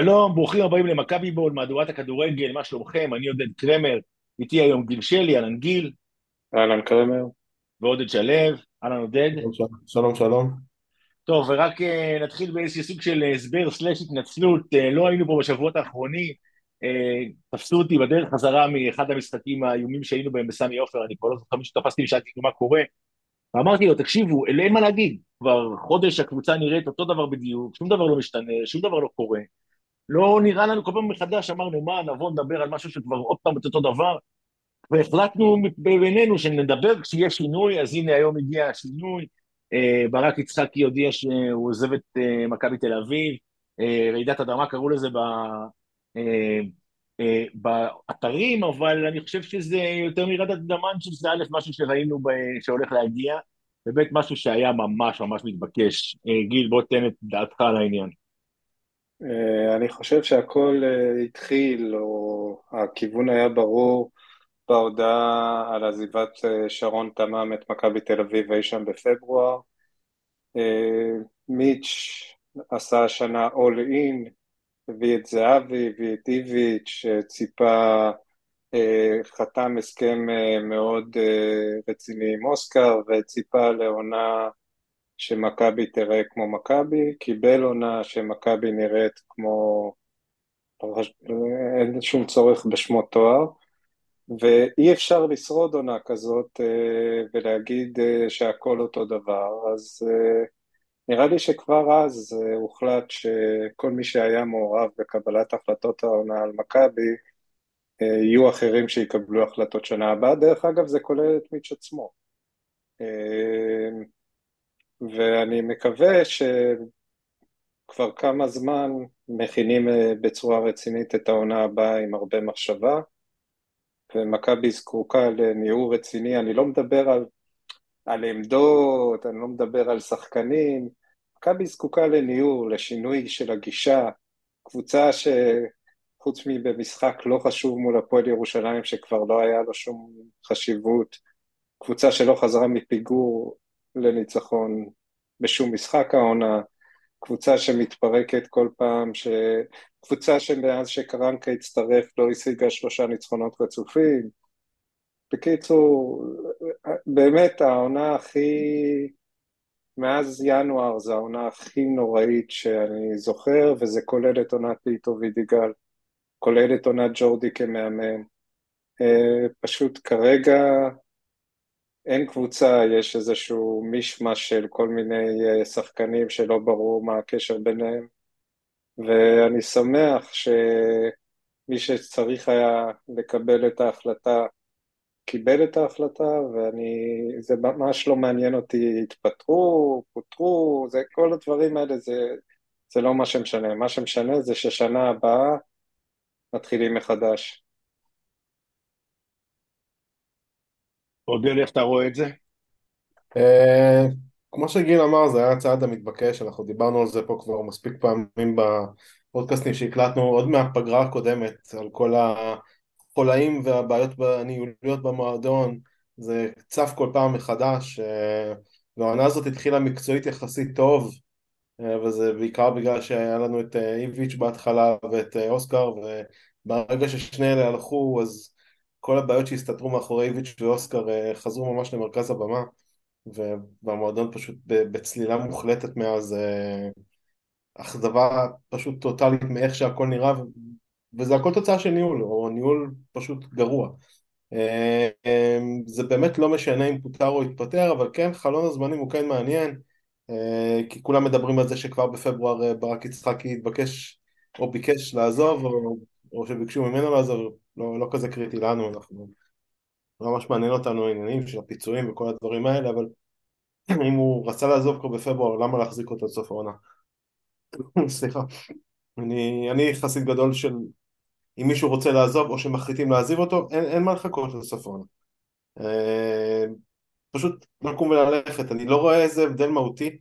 שלום, ברוכים הבאים למכבי בול, מהדורת הכדורגל, מה שלומכם? אני עודד קרמר, איתי היום גיל שלי, אהלן גיל, אהלן קרמר. ועודד שלו, אהלן עודד. שלום שלום. טוב, ורק uh, נתחיל באיזשהו סוג של הסבר סלאש התנצלות, uh, לא היינו פה בשבועות האחרונים, uh, תפסו אותי בדרך חזרה מאחד המשחקים האיומים שהיינו בהם בסמי עופר, אני כבר לא זוכר מי שתפסתי ושאלתי מה קורה, ואמרתי לו, תקשיבו, אין מה להגיד, כבר חודש הקבוצה נראית אותו דבר בדיוק, שום דבר לא משתנה, שום דבר לא קורה. לא נראה לנו כל פעם מחדש, אמרנו, מה, נבוא נדבר על משהו שכבר עוד פעם אותו דבר, והחלטנו בינינו שנדבר כשיהיה שינוי, אז הנה היום הגיע השינוי, אה, ברק יצחקי הודיע שהוא עוזב את אה, מכבי תל אביב, אה, רעידת אדמה קראו לזה ב... באתרים, אבל אני חושב שזה יותר מרעידת אדמה, אני חושב שזה א', משהו שראינו ב... שהולך להגיע, וב', משהו שהיה ממש ממש מתבקש. גיל, בוא תן את דעתך על העניין. אה, אני חושב שהכל אה, התחיל, או הכיוון היה ברור בהודעה על עזיבת אה, שרון תמם את מכבי תל אביב אי שם בפברואר. מיץ' עשה השנה all in, הביא את זהבי, הביא את איביץ', ציפה, חתם הסכם מאוד רציני עם אוסקר וציפה לעונה שמכבי תראה כמו מכבי, קיבל עונה שמכבי נראית כמו... אין שום צורך בשמות תואר, ואי אפשר לשרוד עונה כזאת אה, ולהגיד אה, שהכל אותו דבר, אז אה, נראה לי שכבר אז הוחלט שכל מי שהיה מעורב בקבלת החלטות העונה על מכבי, יהיו אחרים שיקבלו החלטות שנה הבאה. דרך אגב, זה כולל את מיץ' עצמו. ואני מקווה שכבר כמה זמן מכינים אה, בצורה רצינית את העונה הבאה עם הרבה מחשבה, ומכבי זקוקה לניעור רציני, אני לא מדבר על, על עמדות, אני לא מדבר על שחקנים, מכבי זקוקה לניעור, לשינוי של הגישה, קבוצה שחוץ מבמשחק לא חשוב מול הפועל ירושלים שכבר לא היה לו שום חשיבות, קבוצה שלא חזרה מפיגור לניצחון בשום משחק העונה, קבוצה שמתפרקת כל פעם, ש... קבוצה שמאז שקרנקה הצטרף לא השיגה שלושה ניצחונות רצופים. בקיצור, באמת העונה הכי... מאז ינואר זו העונה הכי נוראית שאני זוכר, וזה כולל את עונת פיטו וידיגל, כולל את עונת ג'ורדי כמאמן. אה, פשוט כרגע אין קבוצה, יש איזשהו מישמש של כל מיני אה, שחקנים שלא ברור מה הקשר ביניהם, ואני שמח שמי שצריך היה לקבל את ההחלטה קיבל את ההחלטה, ואני, זה ממש לא מעניין אותי, התפטרו, פוטרו, זה, כל הדברים האלה זה, זה לא מה שמשנה, מה שמשנה זה ששנה הבאה מתחילים מחדש. עודד, איך אתה רואה את זה? אה, כמו שגיל אמר, זה היה הצעד המתבקש, אנחנו דיברנו על זה פה כבר מספיק פעמים בפודקאסטים שהקלטנו עוד מהפגרה הקודמת, על כל החולאים והבעיות הניהוליות במועדון, זה צף כל פעם מחדש, אה, והעונה הזאת התחילה מקצועית יחסית טוב, אה, וזה בעיקר בגלל שהיה לנו את איביץ' בהתחלה ואת אוסקר, וברגע ששני אלה הלכו אז כל הבעיות שהסתתרו מאחורי איביץ' ואוסקר אה, חזרו ממש למרכז הבמה והמועדון פשוט בצלילה מוחלטת מאז אה, אכזבה פשוט טוטאלית מאיך שהכל נראה וזה הכל תוצאה של ניהול או ניהול פשוט גרוע. אה, זה באמת לא משנה אם פוטר או התפטר אבל כן חלון הזמנים הוא כן מעניין כי כולם מדברים על זה שכבר בפברואר ברק יצחקי התבקש או ביקש לעזוב או, או שביקשו ממנו לעזוב לא, לא כזה קריטי לנו, אנחנו לא ממש מעניין אותנו העניינים של הפיצויים וכל הדברים האלה, אבל אם הוא רצה לעזוב כבר בפברואר, למה להחזיק אותו עד סוף העונה? סליחה. אני, אני חסיד גדול של אם מישהו רוצה לעזוב או שמחליטים להעזיב אותו, אין, אין מה לחכות לסוף העונה. אה, פשוט לקום וללכת, אני לא רואה איזה הבדל מהותי.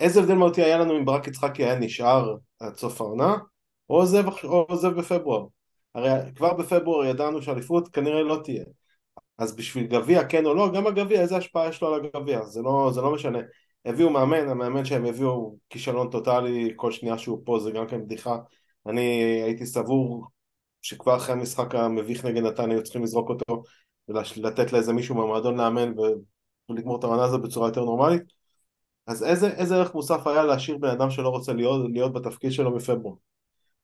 איזה הבדל מהותי היה לנו אם ברק יצחקי היה נשאר עד סוף העונה, או עוזב בפברואר. הרי כבר בפברואר ידענו שאליפות כנראה לא תהיה אז בשביל גביע כן או לא, גם הגביע איזה השפעה יש לו על הגביע, זה לא, זה לא משנה הביאו מאמן, המאמן שהם הביאו כישלון טוטאלי, כל שנייה שהוא פה זה גם כן בדיחה אני הייתי סבור שכבר אחרי המשחק המביך נגד נתניה היו צריכים לזרוק אותו ולתת לאיזה מישהו מהמועדון לאמן ולגמור את העונה הזאת בצורה יותר נורמלית. אז איזה, איזה ערך מוסף היה להשאיר בן אדם שלא רוצה להיות, להיות בתפקיד שלו מפברואר?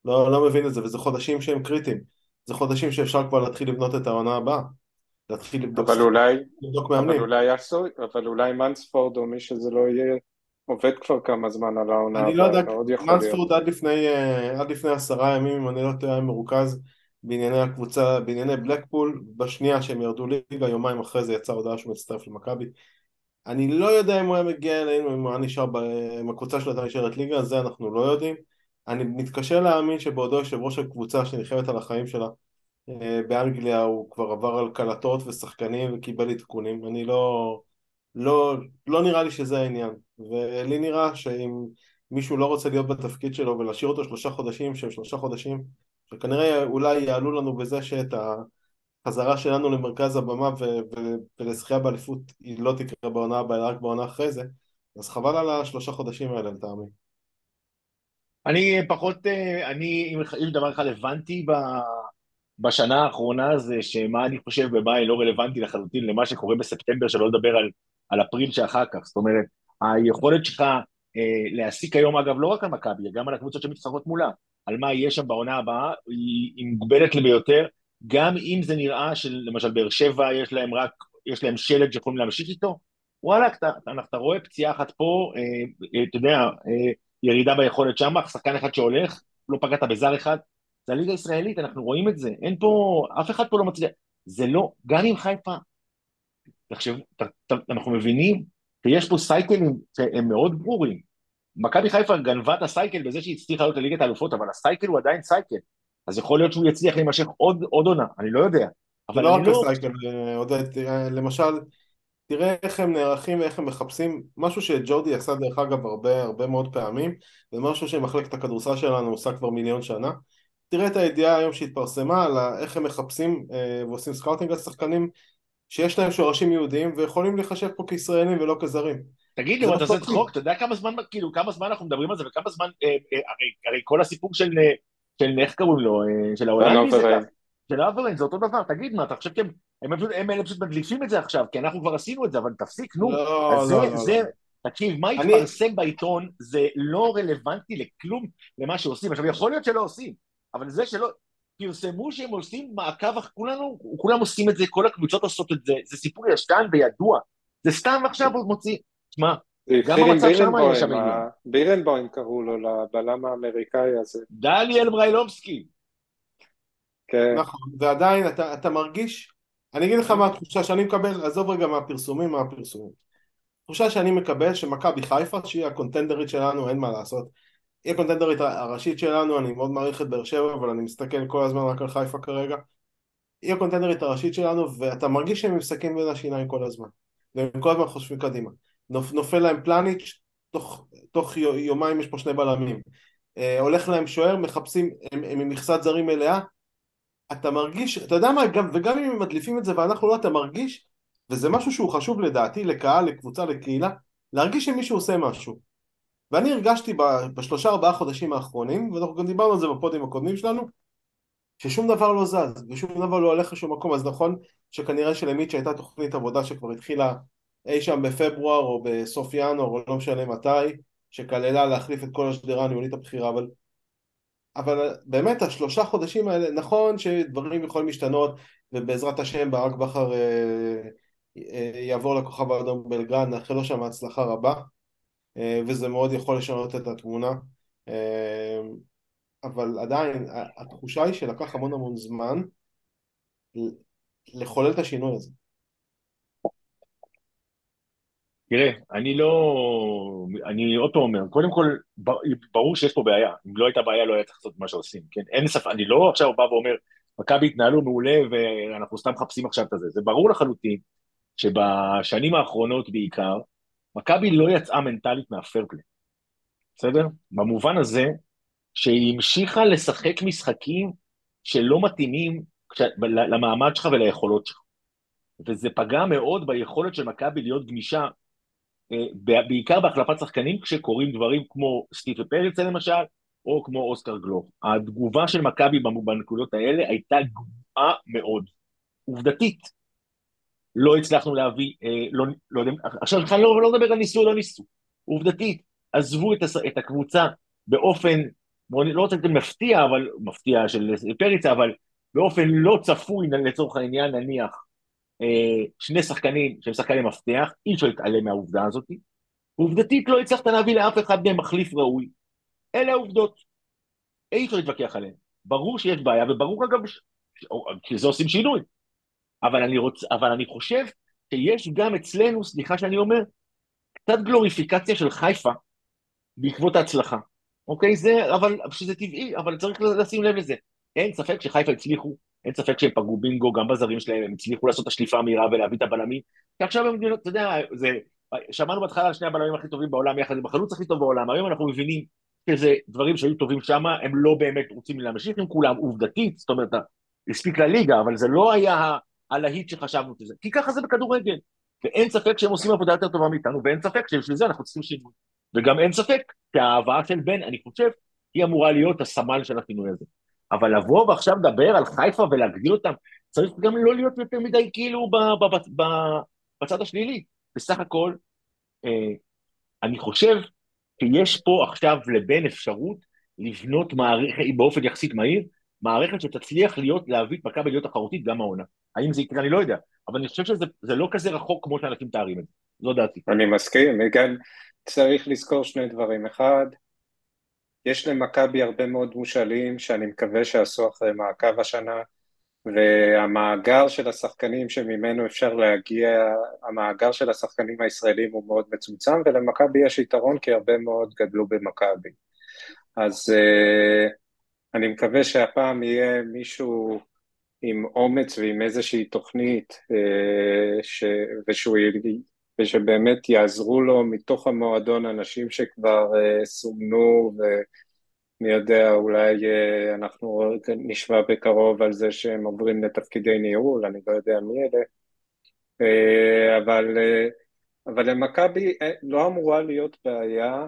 לא, לא מבין את זה, וזה חודשים שהם קריטיים. זה חודשים שאפשר כבר להתחיל לבנות את העונה הבאה. להתחיל לבדוק, אבל אולי, לבדוק מאמנים. אבל אולי יעשו, אבל אולי מנספורד או מי שזה לא יהיה, עובד כבר כמה זמן על העונה אני לא יודע, מאוד יכול להיות. מנספורד עד לפני, אה, עד לפני עשרה ימים, אם אני לא טועה, מרוכז בענייני הקבוצה, בענייני בלקפול, בשנייה שהם ירדו ליגה, יומיים אחרי זה יצאה הודעה שהוא מצטרף למכבי. אני לא יודע אם הוא היה מגיע אלינו, אם הוא היה נשאר. אם הקבוצה שלו הייתה נשארת ליגה, זה אנחנו לא יודעים. אני מתקשה להאמין שבעודו יושב ראש הקבוצה שנלחמת על החיים שלה אה, באנגליה הוא כבר עבר על קלטות ושחקנים וקיבל עדכונים, אני לא, לא, לא נראה לי שזה העניין, ולי נראה שאם מישהו לא רוצה להיות בתפקיד שלו ולהשאיר אותו שלושה חודשים שהם שלושה חודשים שכנראה אולי יעלו לנו בזה שאת החזרה שלנו למרכז הבמה ו- ו- ולזכייה באליפות היא לא תקרה בעונה הבאה רק בעונה אחרי זה אז חבל על השלושה חודשים האלה לטעמי. אני פחות, אה, אני, אם דבר אחד הבנתי בשנה האחרונה זה שמה אני חושב ומה לא רלוונטי לחלוטין למה שקורה בספטמבר, שלא לדבר על, על אפריל שאחר כך. זאת אומרת, היכולת שלך אה, להסיק היום, אגב, לא רק על מכבי, גם על הקבוצות שמתחרות מולה, על מה יהיה שם בעונה הבאה, היא, היא מוגבלת ביותר, גם אם זה נראה שלמשל באר שבע יש להם רק, יש להם שלד שיכולים להמשיך איתו, וואלה, אתה, אתה, אתה רואה פציעה אחת פה, אה, אה, אתה יודע, אה, ירידה ביכולת שם, שחקן אחד שהולך, לא פגעת בזר אחד, זה הליגה הישראלית, אנחנו רואים את זה, אין פה, אף אחד פה לא מצליח, זה לא, גם עם חיפה, תחשבו, אנחנו מבינים שיש פה סייקלים שהם מאוד ברורים, מכבי חיפה גנבה את הסייקל בזה שהיא הצליחה לעלות לליגת האלופות, אבל הסייקל הוא עדיין סייקל, אז יכול להיות שהוא יצליח להימשך עוד, עוד עונה, אני לא יודע. אבל לא רק לא... הסייקל, עודד, למשל, תראה איך הם נערכים ואיך הם מחפשים, משהו שג'ורדי עשה דרך אגב הרבה הרבה מאוד פעמים, ומשהו שמחלקת הכדורסל שלנו עושה כבר מיליון שנה, תראה את הידיעה היום שהתפרסמה על איך הם מחפשים אה, ועושים scouting על שחקנים שיש להם שורשים יהודיים ויכולים להיחשב פה כישראלים ולא כזרים. תגיד לי, אתה עושה צחוק, אתה יודע כמה זמן, כאילו, כמה זמן אנחנו מדברים על זה וכמה זמן, אה, אה, הרי, הרי כל הסיפור של, אה, של איך קוראים לו, אה, של ההולנדי זה ככה. של האבריין זה אותו דבר, תגיד מה, אתה חושב שהם, הם, הם אלה פשוט מדליפים את זה עכשיו, כי אנחנו כבר עשינו את זה, אבל תפסיק, נו. לא, לא, זה, לא, זה, לא. תקשיב, מה התפרסם אני... בעיתון זה לא רלוונטי לכלום למה שעושים. עכשיו, יכול להיות שלא עושים, אבל זה שלא, פרסמו שהם עושים מעקב, כולנו, כולם עושים את זה, כל הקבוצות עושות את זה, זה סיפור ישן וידוע, זה סתם עכשיו עוד מוציא, שמע, גם המצב שם יש שם עניין. בירנבוים קראו לו, לבלם האמריקאי הזה. דניאל בריילובסקי. כן. נכון, ועדיין אתה, אתה מרגיש, אני אגיד לך מה התחושה שאני מקבל, עזוב רגע מהפרסומים, מהפרסומים. התחושה שאני מקבל שמכבי חיפה, שהיא הקונטנדרית שלנו, אין מה לעשות, היא הקונטנדרית הראשית שלנו, אני מאוד מעריך את באר שבע, אבל אני מסתכל כל הזמן רק על חיפה כרגע. היא הקונטנדרית הראשית שלנו, ואתה מרגיש שהם משחקים בין השיניים כל הזמן. והם כל הזמן חושבים קדימה. נופ, נופל להם פלניץ', תוך, תוך יומיים יש פה שני בלמים. אה, הולך להם שוער, מחפשים, הם, הם עם מכסת זרים מלאה. אתה מרגיש, אתה יודע מה, גם, וגם אם מדליפים את זה ואנחנו לא, אתה מרגיש, וזה משהו שהוא חשוב לדעתי, לקהל, לקבוצה, לקהילה, להרגיש שמישהו עושה משהו. ואני הרגשתי בשלושה ארבעה חודשים האחרונים, ואנחנו גם דיברנו על זה בפודים הקודמים שלנו, ששום דבר לא זז, ושום דבר לא הולך לשום מקום, אז נכון שכנראה שלמיץ' הייתה תוכנית עבודה שכבר התחילה אי שם בפברואר או בסוף ינואר או לא משנה מתי, שכללה להחליף את כל השדרה הניהולית הבכירה, אבל, אבל באמת השלושה חודשים האלה, נכון שדברים יכולים להשתנות, ובעזרת השם ברק בכר אה, אה, יעבור לכוכב האדום בלגרד, נאחל לו שם הצלחה רבה, אה, וזה מאוד יכול לשנות את התמונה. אה, אבל עדיין, התחושה היא שלקח המון המון זמן לחולל את השינוי הזה. תראה, אני לא... אני עוד פעם אומר, קודם כל, ברור שיש פה בעיה. אם לא הייתה בעיה, לא היה צריך לעשות מה שעושים, כן? אין ספק, אני לא עכשיו בא ואומר, מכבי התנהלו מעולה ואנחנו סתם מחפשים עכשיו את הזה. זה ברור לחלוטין שבשנים האחרונות בעיקר, מכבי לא יצאה מנטלית מהפרפלי, בסדר? במובן הזה שהיא המשיכה לשחק משחקים שלא מתאימים למעמד שלך וליכולות שלך. וזה פגע מאוד ביכולת של מכבי להיות גמישה, בעיקר בהחלפת שחקנים, כשקורים דברים כמו סטיפה פריצה למשל, או כמו אוסקר גלוב. התגובה של מכבי בנקודות האלה הייתה גבוהה מאוד. עובדתית, לא הצלחנו להביא, אה, לא, לא יודע, עכשיו בכלל לא, לא מדבר על ניסו לא ניסו. עובדתית, עזבו את, הס, את הקבוצה באופן, לא רוצה להגיד מפתיע, אבל מפתיע של פריצה, אבל באופן לא צפוי לצורך העניין, נניח, אה, שני שחקנים שהם שחקני מפתח, אי אפשר להתעלם מהעובדה הזאת. עובדתית לא הצלחת להביא לאף אחד מהם מחליף ראוי. אלה העובדות. אי אפשר להתווכח עליהן. ברור שיש בעיה, וברור אגב, שזה עושים שינוי. אבל אני, רוצ... אבל אני חושב שיש גם אצלנו, סליחה שאני אומר, קצת גלוריפיקציה של חיפה בעקבות ההצלחה. אוקיי? זה, אבל, שזה טבעי, אבל צריך לשים לב לזה. אין ספק שחיפה הצליחו, אין ספק שהם פגעו בינגו גם בזרים שלהם, הם הצליחו לעשות את השליפה המהירה ולהביא את הבלמים, כי עכשיו הם, אתה יודע, זה, שמענו בהתחלה על שני הבלמים הכי טובים בעולם יחד עם החלוץ הכי טוב בעולם, היום אנחנו מבינים שזה דברים שהיו טובים שם, הם לא באמת רוצים להמשיך עם כולם, עובדתית, זאת אומרת, הספיק לליגה, אבל זה לא היה הלהיט שחשבנו שזה, כי ככה זה בכדורגל, ואין ספק שהם עושים עבודה יותר טובה מאיתנו, ואין ספק שבשביל זה אנחנו צריכים שינוי. וגם אין ספק שההבאה של בן, אני חושב, היא אמורה להיות הסמל של השינוי הזה. אבל לבוא ועכשיו לדבר על חיפה ולהגדיל אותם, צריך גם לא להיות יותר מדי כאילו ב, ב, ב, ב, בצד השלילי. בסך הכל, אה, אני חושב שיש פה עכשיו לבן אפשרות לבנות מערכת, באופן יחסית מהיר, מערכת שתצליח להיות, להביא את מכבי להיות תחרותית גם העונה. האם זה יקרה? אני לא יודע. אבל אני חושב שזה לא כזה רחוק כמו שאנשים מתארים את זה. זו דעתי. אני מסכים, וגם צריך לזכור שני דברים. אחד, יש למכבי הרבה מאוד מושאלים שאני מקווה שעשו אחרי מעקב השנה, והמאגר של השחקנים שממנו אפשר להגיע, המאגר של השחקנים הישראלים הוא מאוד מצומצם, ולמכבי יש יתרון כי הרבה מאוד גדלו במכבי. אז uh, אני מקווה שהפעם יהיה מישהו עם אומץ ועם איזושהי תוכנית, ש... ושהוא... ושבאמת יעזרו לו מתוך המועדון אנשים שכבר uh, סומנו ו... מי יודע, אולי uh, אנחנו נשמע בקרוב על זה שהם עוברים לתפקידי ניהול, אני לא יודע מי אלה, uh, אבל, uh, אבל למכבי לא אמורה להיות בעיה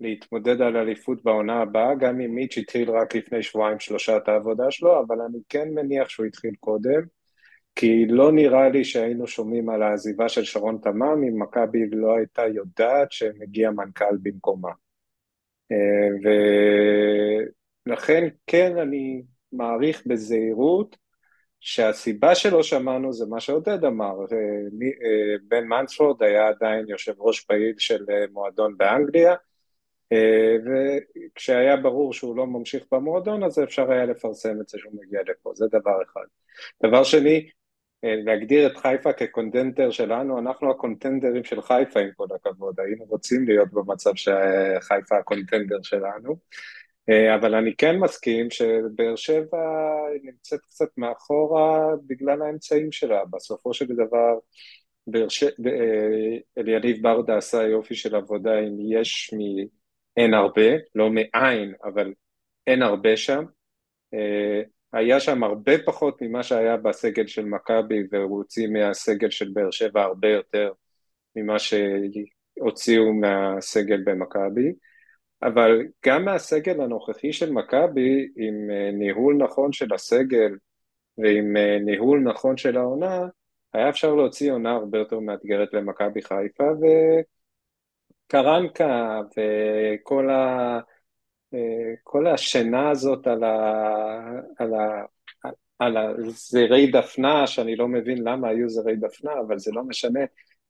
להתמודד על אליפות בעונה הבאה, גם אם מיץ' התחיל רק לפני שבועיים שלושה את העבודה שלו, אבל אני כן מניח שהוא התחיל קודם, כי לא נראה לי שהיינו שומעים על העזיבה של שרון תמם אם מכבי לא הייתה יודעת שמגיע מנכ"ל במקומה. אה, ולכן כן אני מעריך בזהירות שהסיבה שלא שמענו זה מה שעודד אמר, אה, אה, בן מנספורד היה עדיין יושב ראש פעיל של מועדון באנגליה וכשהיה ברור שהוא לא ממשיך במועדון אז אפשר היה לפרסם את זה שהוא מגיע לפה, זה דבר אחד. דבר שני, להגדיר את חיפה כקונטנדר שלנו, אנחנו הקונטנדרים של חיפה עם כל הכבוד, היינו רוצים להיות במצב שחיפה הקונטנדר שלנו, אבל אני כן מסכים שבאר שבע נמצאת קצת מאחורה בגלל האמצעים שלה, בסופו של דבר ש... אליניב ברדה עשה יופי של עבודה אם יש מ... אין הרבה, לא מאין, אבל אין הרבה שם. היה שם הרבה פחות ממה שהיה בסגל של מכבי והוא הוציא מהסגל של באר שבע הרבה יותר ממה שהוציאו מהסגל במכבי. אבל גם מהסגל הנוכחי של מכבי עם אה, ניהול נכון של הסגל ועם אה, ניהול נכון של העונה היה אפשר להוציא עונה הרבה יותר מאתגרת למכבי חיפה וקרנקה וכל ה... כל השינה הזאת על, ה, על, ה, על הזרי דפנה, שאני לא מבין למה היו זרי דפנה, אבל זה לא משנה,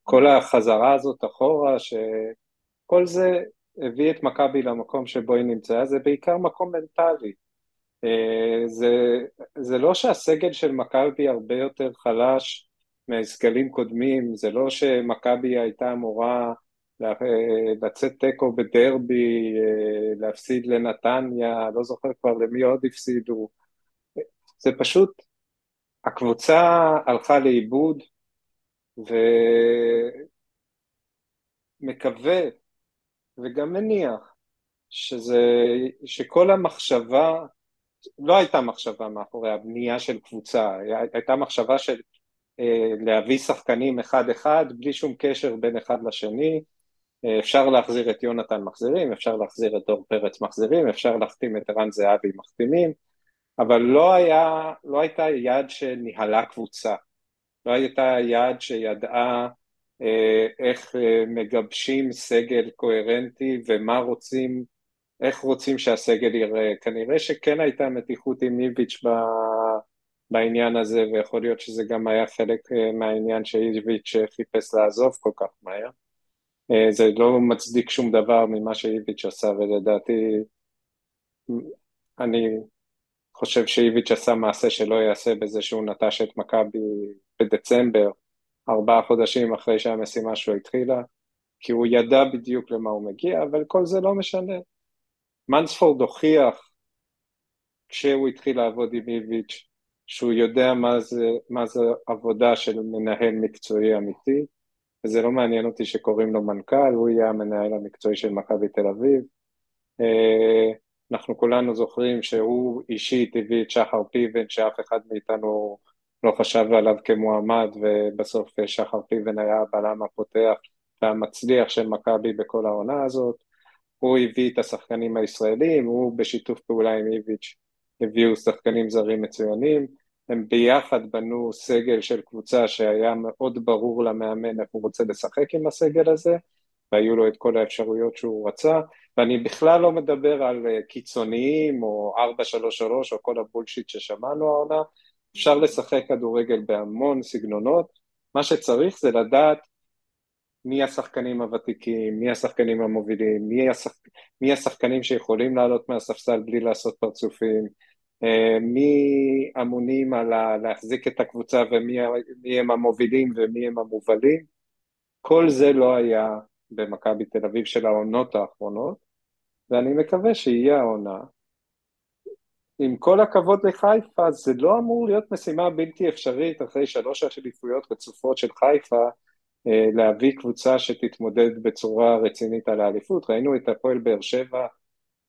כל החזרה הזאת אחורה, שכל זה הביא את מכבי למקום שבו היא נמצאה, זה בעיקר מקום מנטלי. אה, זה, זה לא שהסגל של מכבי הרבה יותר חלש מהסגלים קודמים, זה לא שמכבי הייתה אמורה לצאת תיקו בדרבי, אה, להפסיד לנתניה, לא זוכר כבר למי עוד הפסידו. זה פשוט, הקבוצה הלכה לאיבוד, ומקווה וגם מניח שזה, שכל המחשבה, לא הייתה מחשבה מאחורי הבנייה של קבוצה, הייתה מחשבה של אה, להביא שחקנים אחד-אחד בלי שום קשר בין אחד לשני, אפשר להחזיר את יונתן מחזירים, אפשר להחזיר את דור פרץ מחזירים, אפשר להחתים את ערן זהבי מחתימים, אבל לא, היה, לא הייתה יד שניהלה קבוצה, לא הייתה יד שידעה אה, איך אה, מגבשים סגל קוהרנטי ומה רוצים, איך רוצים שהסגל יראה. כנראה שכן הייתה מתיחות עם איביץ' בעניין הזה, ויכול להיות שזה גם היה חלק אה, מהעניין שאיביץ' חיפש לעזוב כל כך מהר. זה לא מצדיק שום דבר ממה שאיביץ' עשה, ולדעתי אני חושב שאיביץ' עשה מעשה שלא יעשה בזה שהוא נטש את מכבי בדצמבר, ארבעה חודשים אחרי שהמשימה שלו התחילה, כי הוא ידע בדיוק למה הוא מגיע, אבל כל זה לא משנה. מנספורד הוכיח כשהוא התחיל לעבוד עם איביץ', שהוא יודע מה זה, מה זה עבודה של מנהל מקצועי אמיתי, וזה לא מעניין אותי שקוראים לו מנכ"ל, הוא יהיה המנהל המקצועי של מכבי תל אביב. אה, אנחנו כולנו זוכרים שהוא אישית הביא את שחר פיבן, שאף אחד מאיתנו לא חשב עליו כמועמד, ובסוף שחר פיבן היה הבלם הפותח והמצליח של מכבי בכל העונה הזאת. הוא הביא את השחקנים הישראלים, הוא בשיתוף פעולה עם איביץ' הביאו שחקנים זרים מצוינים, הם ביחד בנו סגל של קבוצה שהיה מאוד ברור למאמן איך הוא רוצה לשחק עם הסגל הזה, והיו לו את כל האפשרויות שהוא רצה, ואני בכלל לא מדבר על אה, קיצוניים או 4-3-3 או כל הבולשיט ששמענו העונה, אפשר לשחק כדורגל בהמון סגנונות, מה שצריך זה לדעת מי השחקנים הוותיקים, מי השחקנים המובילים, מי, השח... מי השחקנים שיכולים לעלות מהספסל בלי לעשות פרצופים, מי אמונים על להחזיק את הקבוצה ומי הם המובילים ומי הם המובלים, כל זה לא היה במכבי תל אביב של העונות האחרונות, ואני מקווה שיהיה העונה. עם כל הכבוד לחיפה, זה לא אמור להיות משימה בלתי אפשרית אחרי שלוש אליפויות רצופות של חיפה, אה, להביא קבוצה שתתמודד בצורה רצינית על האליפות. ראינו את הפועל באר שבע,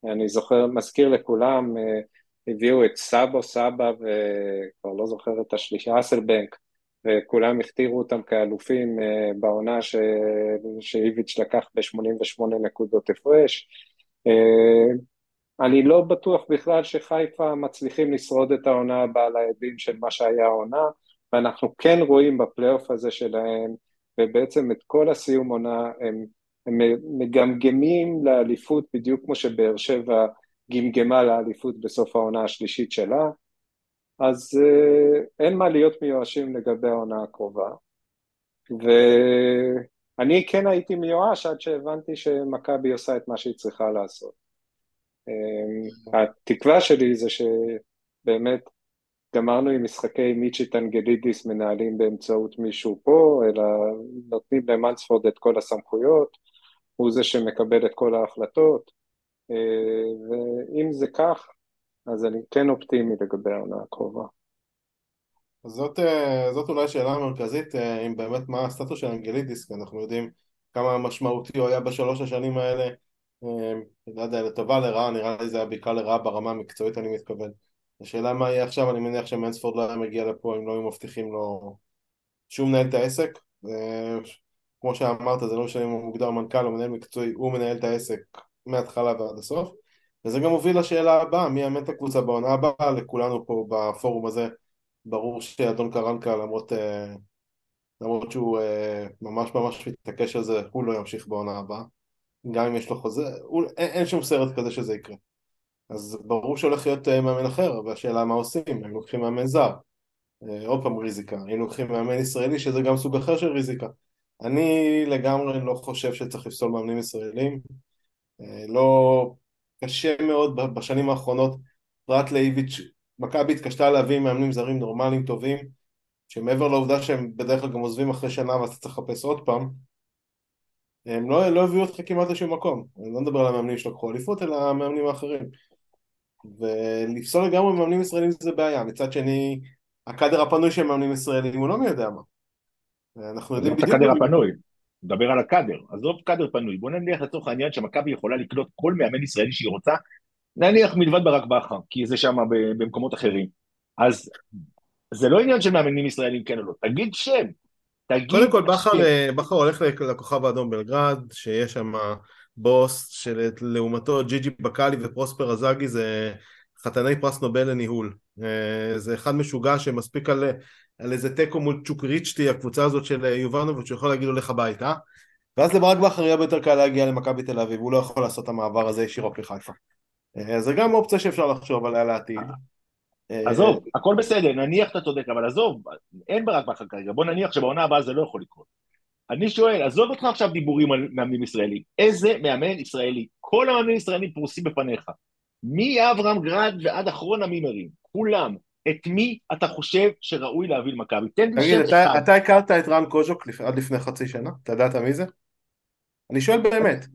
אני זוכר, מזכיר לכולם, אה, הביאו את סבו סבא וכבר לא זוכר את השלישי, אסלבנק, וכולם הכתירו אותם כאלופים אה, בעונה ש... שאיביץ' לקח ב-88 נקודות הפרש. אה, אני לא בטוח בכלל שחיפה מצליחים לשרוד את העונה הבאה על העדים של מה שהיה העונה, ואנחנו כן רואים בפלייאוף הזה שלהם, ובעצם את כל הסיום עונה הם, הם מגמגמים לאליפות בדיוק כמו שבאר שבע גמגמה לאליפות בסוף העונה השלישית שלה, אז uh, אין מה להיות מיואשים לגבי העונה הקרובה. ואני כן הייתי מיואש עד שהבנתי שמכבי עושה את מה שהיא צריכה לעשות. Um, התקווה שלי זה שבאמת גמרנו עם משחקי מיצ'י טנגלידיס מנהלים באמצעות מישהו פה, אלא נותנים למנספורד את כל הסמכויות, הוא זה שמקבל את כל ההחלטות, ואם זה כך, אז אני כן אופטימי לגבי העונה הקרובה. זאת, אה, זאת אולי שאלה מרכזית, אה, אם באמת מה הסטטוס של אנגלידיס, כי אנחנו יודעים כמה משמעותי הוא היה בשלוש השנים האלה, אה, לא יודע, לטובה, לרעה, נראה לי זה היה בעיקר לרעה ברמה המקצועית אני מתכוון. השאלה מה יהיה עכשיו, אני מניח שמנספורד לא היה מגיע לפה אם לא היו מבטיחים לו שהוא מנהל את העסק. כמו שאמרת, זה לא משנה אם הוא מוגדר מנכ"ל או מנהל מקצועי, הוא מנהל את העסק מההתחלה ועד הסוף. וזה גם מוביל לשאלה הבאה, מי יאמן את הקבוצה בעונה הבאה, לכולנו פה בפורום הזה, ברור שאדון קרנקה למרות, אה, למרות שהוא אה, ממש ממש מתעקש על זה, הוא לא ימשיך בעונה הבאה, גם אם יש לו חוזה, הוא, אין, אין שום סרט כזה שזה יקרה. אז ברור שהולך להיות אה, מאמן אחר, והשאלה מה עושים, הם לוקחים מאמן זר, עוד פעם ריזיקה, אם לוקחים מאמן ישראלי שזה גם סוג אחר של ריזיקה. אני לגמרי לא חושב שצריך לפסול מאמנים ישראלים, לא, קשה מאוד בשנים האחרונות, פרט לאיביץ', מכבי התקשתה להביא מאמנים זרים נורמליים טובים, שמעבר לעובדה שהם בדרך כלל גם עוזבים אחרי שנה ואז אתה צריך לחפש עוד פעם, הם לא, לא הביאו אותך כמעט לשום מקום. אני לא מדבר על המאמנים שלקחו אליפות, אלא המאמנים האחרים. ולפסול לגמרי מאמנים ישראלים זה בעיה. מצד שני, הקאדר הפנוי של מאמנים ישראלים הוא לא מי יודע מה. אנחנו יודעים בדיוק... הקאדר הפנוי. נדבר על הקאדר, עזוב קאדר פנוי, בוא נניח לצורך העניין שמכבי יכולה לקלוט כל מאמן ישראלי שהיא רוצה, נניח מלבד ברק בכר, כי זה שם במקומות אחרים. אז זה לא עניין של מאמנים ישראלים כן או לא, תגיד שם. תגיד... קודם כל בכר, אה, הולך לכוכב האדום בלגרד, שיש שם בוס שלעומתו ג'י ג'י בקאלי ופרוספר אזאגי זה חתני פרס נובל לניהול. אה, זה אחד משוגע שמספיק על, על איזה תיקו מול צ'וקריצ'טי, הקבוצה הזאת של יובנוביץ', שהוא יכול להגיד לו לך הביתה. ואז לברק בכר יהיה יותר קל להגיע למכבי תל אביב, הוא לא יכול לעשות את המעבר הזה ישירות לחיפה. אה, זה גם אופציה שאפשר לחשוב עליה לעתיד. עזוב, הכל בסדר, נניח אתה צודק, אבל עזוב, אין ברק בכר כרגע, בוא נניח שבעונה הבאה זה לא יכול לקרות. אני שואל, עזוב אותך עכשיו דיבורים על מאמנים ישראלים, איזה מאמן ישראלי, כל המאמנים הישראלים פרוסים בפניך, מאברהם גרד ועד אחרון המימרים, כולם, את מי אתה חושב שראוי להביא למכבי? תן לי שם אחד. אתה הכרת את רן קוז'וק עד לפני חצי שנה? אתה ידעת מי זה? אני שואל באמת.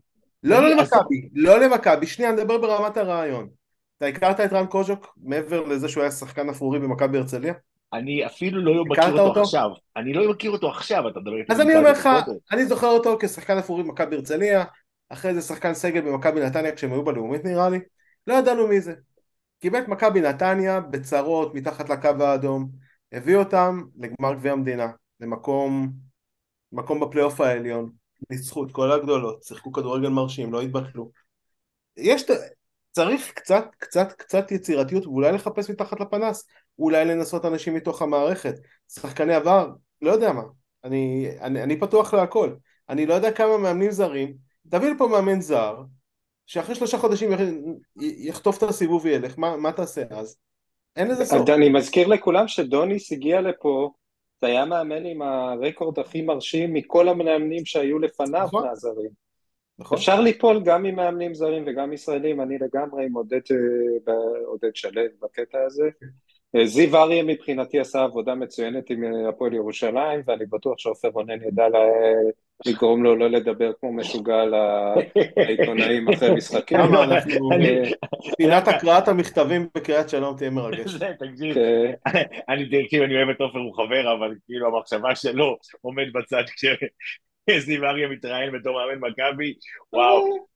לא, לא למכבי, לא למכבי, שנייה, נדבר ברמת הרעיון. אתה הכרת את רן קוז'וק מעבר לזה שהוא היה שחקן אפרורי במכבי הרצליה? אני אפילו לא מכיר אותו, אותו עכשיו. אני לא מכיר אותו עכשיו, אתה מדבר איתי. אז אני אומר לך, אני זוכר אותו כשחקן אפרורי במכבי הרצליה, אחרי זה שחקן סגל במכבי נתניה כשהם היו בלאומית נראה לי, לא ידענו מי זה. קיבל את מכבי נתניה בצרות מתחת לקו האדום, הביא אותם לגמר גביע המדינה, למקום מקום בפלייאוף העליון, ניצחו את כל הגדולות, שיחקו כדורגל מרשים, לא התבטלו. יש, צריך קצת, קצת, קצת יצירתיות ואולי לחפש מתחת לפנס, אולי לנסות אנשים מתוך המערכת, שחקני עבר, לא יודע מה, אני, אני, אני פתוח להכל, אני לא יודע כמה מאמנים זרים, תביא לפה מאמן זר, שאחרי שלושה חודשים יחטוף את הסיבוב וילך, מה, מה תעשה אז? אין לזה סוף. אני מזכיר לכולם שדוניס הגיע לפה, זה היה מאמן עם הרקורד הכי מרשים מכל המאמנים שהיו לפניו נכון. מהזרים. נכון. אפשר ליפול גם עם מאמנים זרים וגם ישראלים, אני לגמרי עם עודד, אה, עודד שלו בקטע הזה. אה, זיו אריה מבחינתי עשה עבודה מצוינת עם אה, הפועל ירושלים, ואני בטוח שעופר רונן ידע לה... לגרום לו לא לדבר כמו משוגע לעיתונאים אחרי משחקים. פינת הקראת המכתבים בקריאת שלום תהיה מרגשת. תקשיב, כן. אני אוהב את עופר, הוא חבר, אבל כאילו המחשבה שלו עומד בצד כש... זיו אריה מתראיין בתור מאמן מכבי, וואו.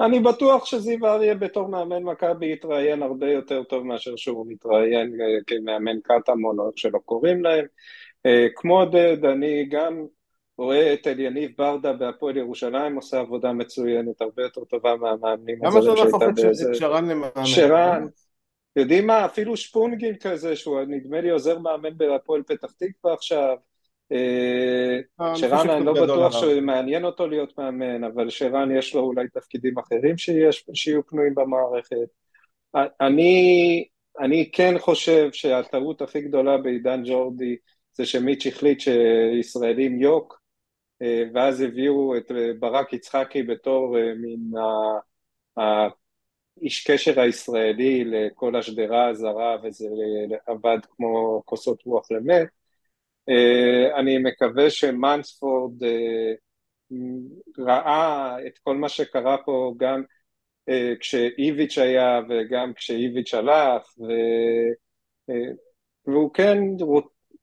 אני בטוח שזיו אריה בתור מאמן מכבי יתראיין הרבה יותר טוב מאשר שהוא מתראיין כמאמן קטמון או איך שלא קוראים להם. אה, כמו עודד, אני גם רואה את אליניב ברדה בהפועל ירושלים עושה עבודה מצוינת, הרבה יותר טובה מהמאמנים הזרים שהייתה באיזה... למה שרן למאמן? שרן, יודעים מה, אפילו שפונגין כזה, שהוא נדמה לי עוזר מאמן בהפועל פתח תקווה עכשיו, אה, אה, שרן אני לא בטוח שמעניין אותו להיות מאמן, אבל שרן יש לו אולי תפקידים אחרים שיש, שיהיו פנויים במערכת. אני, אני כן חושב שהטעות הכי גדולה בעידן ג'ורדי זה שמיץ' החליט שישראלים יוק, ואז הביאו את ברק יצחקי בתור מין האיש קשר הישראלי לכל השדרה הזרה, וזה עבד כמו כוסות רוח למת. אה, אני מקווה שמאנספורד אה, ראה את כל מה שקרה פה גם אה, כשאיביץ' היה וגם כשאיביץ' הלך והוא כן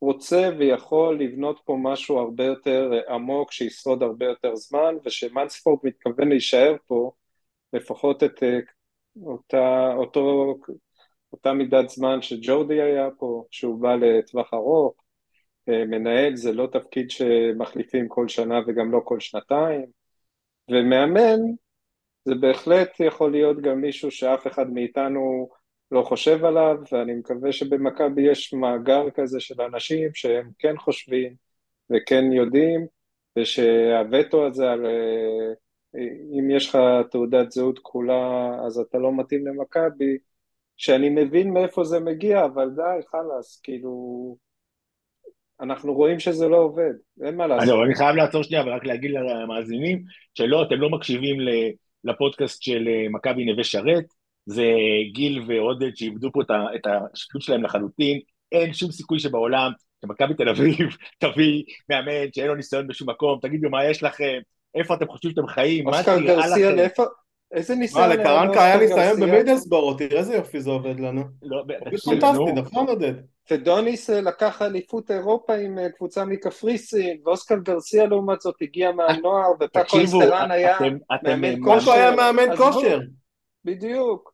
רוצה ויכול לבנות פה משהו הרבה יותר עמוק שישרוד הרבה יותר זמן ושמאנספורד מתכוון להישאר פה לפחות את אותה, אותו, אותה מידת זמן שג'ורדי היה פה, שהוא בא לטווח ארוך אה, מנהל זה לא תפקיד שמחליפים כל שנה וגם לא כל שנתיים, ומאמן זה בהחלט יכול להיות גם מישהו שאף אחד מאיתנו לא חושב עליו, ואני מקווה שבמכבי יש מאגר כזה של אנשים שהם כן חושבים וכן יודעים, ושהווטו הזה על אה, אם יש לך תעודת זהות כחולה אז אתה לא מתאים למכבי, שאני מבין מאיפה זה מגיע, אבל די, חלאס, כאילו... אנחנו רואים שזה לא עובד, אין מה לעשות. אני חייב לעצור שנייה ורק להגיד למאזינים שלא, אתם לא מקשיבים לפודקאסט של אה, מכבי נווה שרת, זה גיל ועודד שאיבדו פה את השפיות שלהם לחלוטין, אין שום סיכוי שבעולם שמכבי תל אביב תביא מאמן שאין לו ניסיון בשום מקום, תגידו מה יש לכם, איפה אתם חושבים שאתם חיים, מה נראה לכם? איזה ניסיון? מה, לקרנקה היה ניסיון במידלסבורו, תראה איזה יופי זה עובד לנו. לא, פנטסטי, נכון עודד? ודוניס אה, לקח אליפות אירופה עם אה, קבוצה מקפריסין, ואוסקר גרסיה לעומת זאת הגיע מהנוער, ופאקו איסטרן היה מאמן כושר. היה מאמן כושר. בדיוק.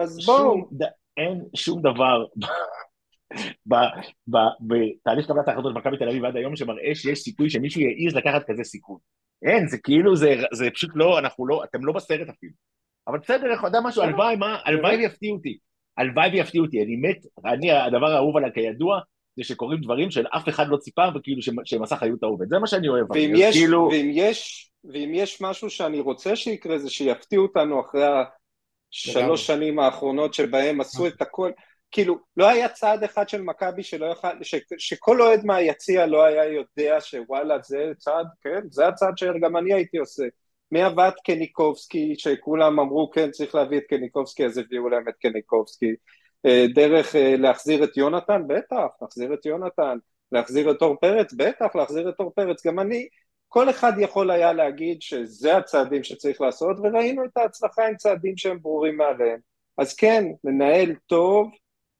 אז בואו. אין שום דבר בתהליך קבלת ההחלטות במכבי תל אביב עד היום שמראה שיש סיכוי שמישהו יעז לקחת כזה סיכון. אין, זה כאילו, זה, זה פשוט לא, אנחנו לא, אתם לא בסרט אפילו. אבל בסדר, איך יודע משהו, הלוואי, מה, הלוואי ויפתיעו אותי. הלוואי ויפתיעו אותי, אני מת, אני, הדבר האהוב עליי כידוע, זה שקורים דברים שאף אחד לא ציפה וכאילו שמסך היו טעות, זה מה שאני אוהב. ואם יש, כאילו... ואם יש, ואם יש משהו שאני רוצה שיקרה זה שיפתיעו אותנו אחרי השלוש שנים האחרונות שבהם עשו את הכל, כאילו לא היה צעד אחד של מכבי שלא יכל, ש, שכל אוהד מהיציע לא היה יודע שוואלה זה צעד, כן, זה הצעד שגם אני הייתי עושה. עבד קניקובסקי, שכולם אמרו כן צריך להביא את קניקובסקי אז הביאו להם את קניקובסקי, אה, דרך אה, להחזיר את יונתן, בטח, להחזיר את יונתן, להחזיר את אור פרץ, בטח, להחזיר את אור פרץ, גם אני, כל אחד יכול היה להגיד שזה הצעדים שצריך לעשות, וראינו את ההצלחה עם צעדים שהם ברורים מעליהם. אז כן, מנהל טוב,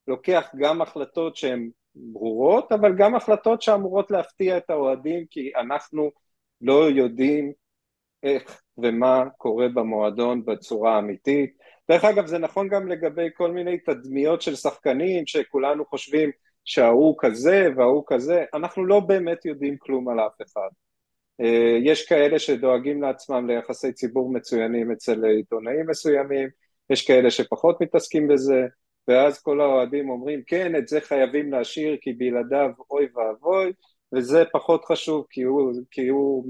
לוקח גם החלטות שהן ברורות, אבל גם החלטות שאמורות להפתיע את האוהדים, כי אנחנו לא יודעים איך ומה קורה במועדון בצורה אמיתית. דרך אגב, זה נכון גם לגבי כל מיני תדמיות של שחקנים, שכולנו חושבים שההוא כזה וההוא כזה, אנחנו לא באמת יודעים כלום על אף אחד. אה, יש כאלה שדואגים לעצמם ליחסי ציבור מצוינים אצל עיתונאים מסוימים, יש כאלה שפחות מתעסקים בזה, ואז כל האוהדים אומרים כן, את זה חייבים להשאיר כי בלעדיו אוי ואבוי, וזה פחות חשוב כי הוא, כי הוא,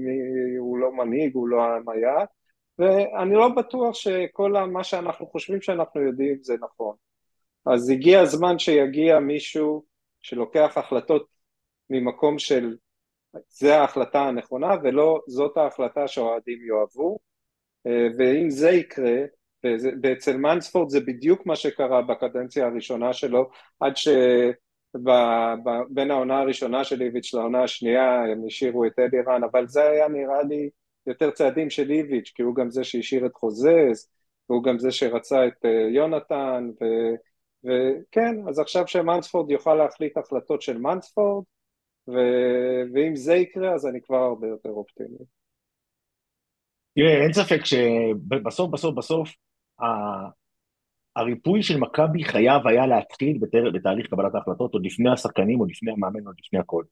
הוא לא מנהיג, הוא לא היעד, ואני לא בטוח שכל מה שאנחנו חושבים שאנחנו יודעים זה נכון. אז הגיע הזמן שיגיע מישהו שלוקח החלטות ממקום של זה ההחלטה הנכונה ולא זאת ההחלטה שהאוהדים יאהבו, ואם זה יקרה, ואצל מנספורד זה בדיוק מה שקרה בקדנציה הראשונה שלו, עד ש... ב, ב, בין העונה הראשונה של איביץ' לעונה השנייה הם השאירו את אלי רן, אבל זה היה נראה לי יותר צעדים של איביץ', כי הוא גם זה שהשאיר את חוזז, והוא גם זה שרצה את uh, יונתן, ו, וכן, אז עכשיו שמנספורד יוכל להחליט החלטות של מנספורד, ו, ואם זה יקרה אז אני כבר הרבה יותר אופטימי. תראה, אין ספק שבסוף בסוף בסוף הריפוי של מכבי חייב היה להתחיל בתר... בתהליך קבלת ההחלטות עוד לפני השחקנים, עוד לפני המאמן, עוד לפני הכל.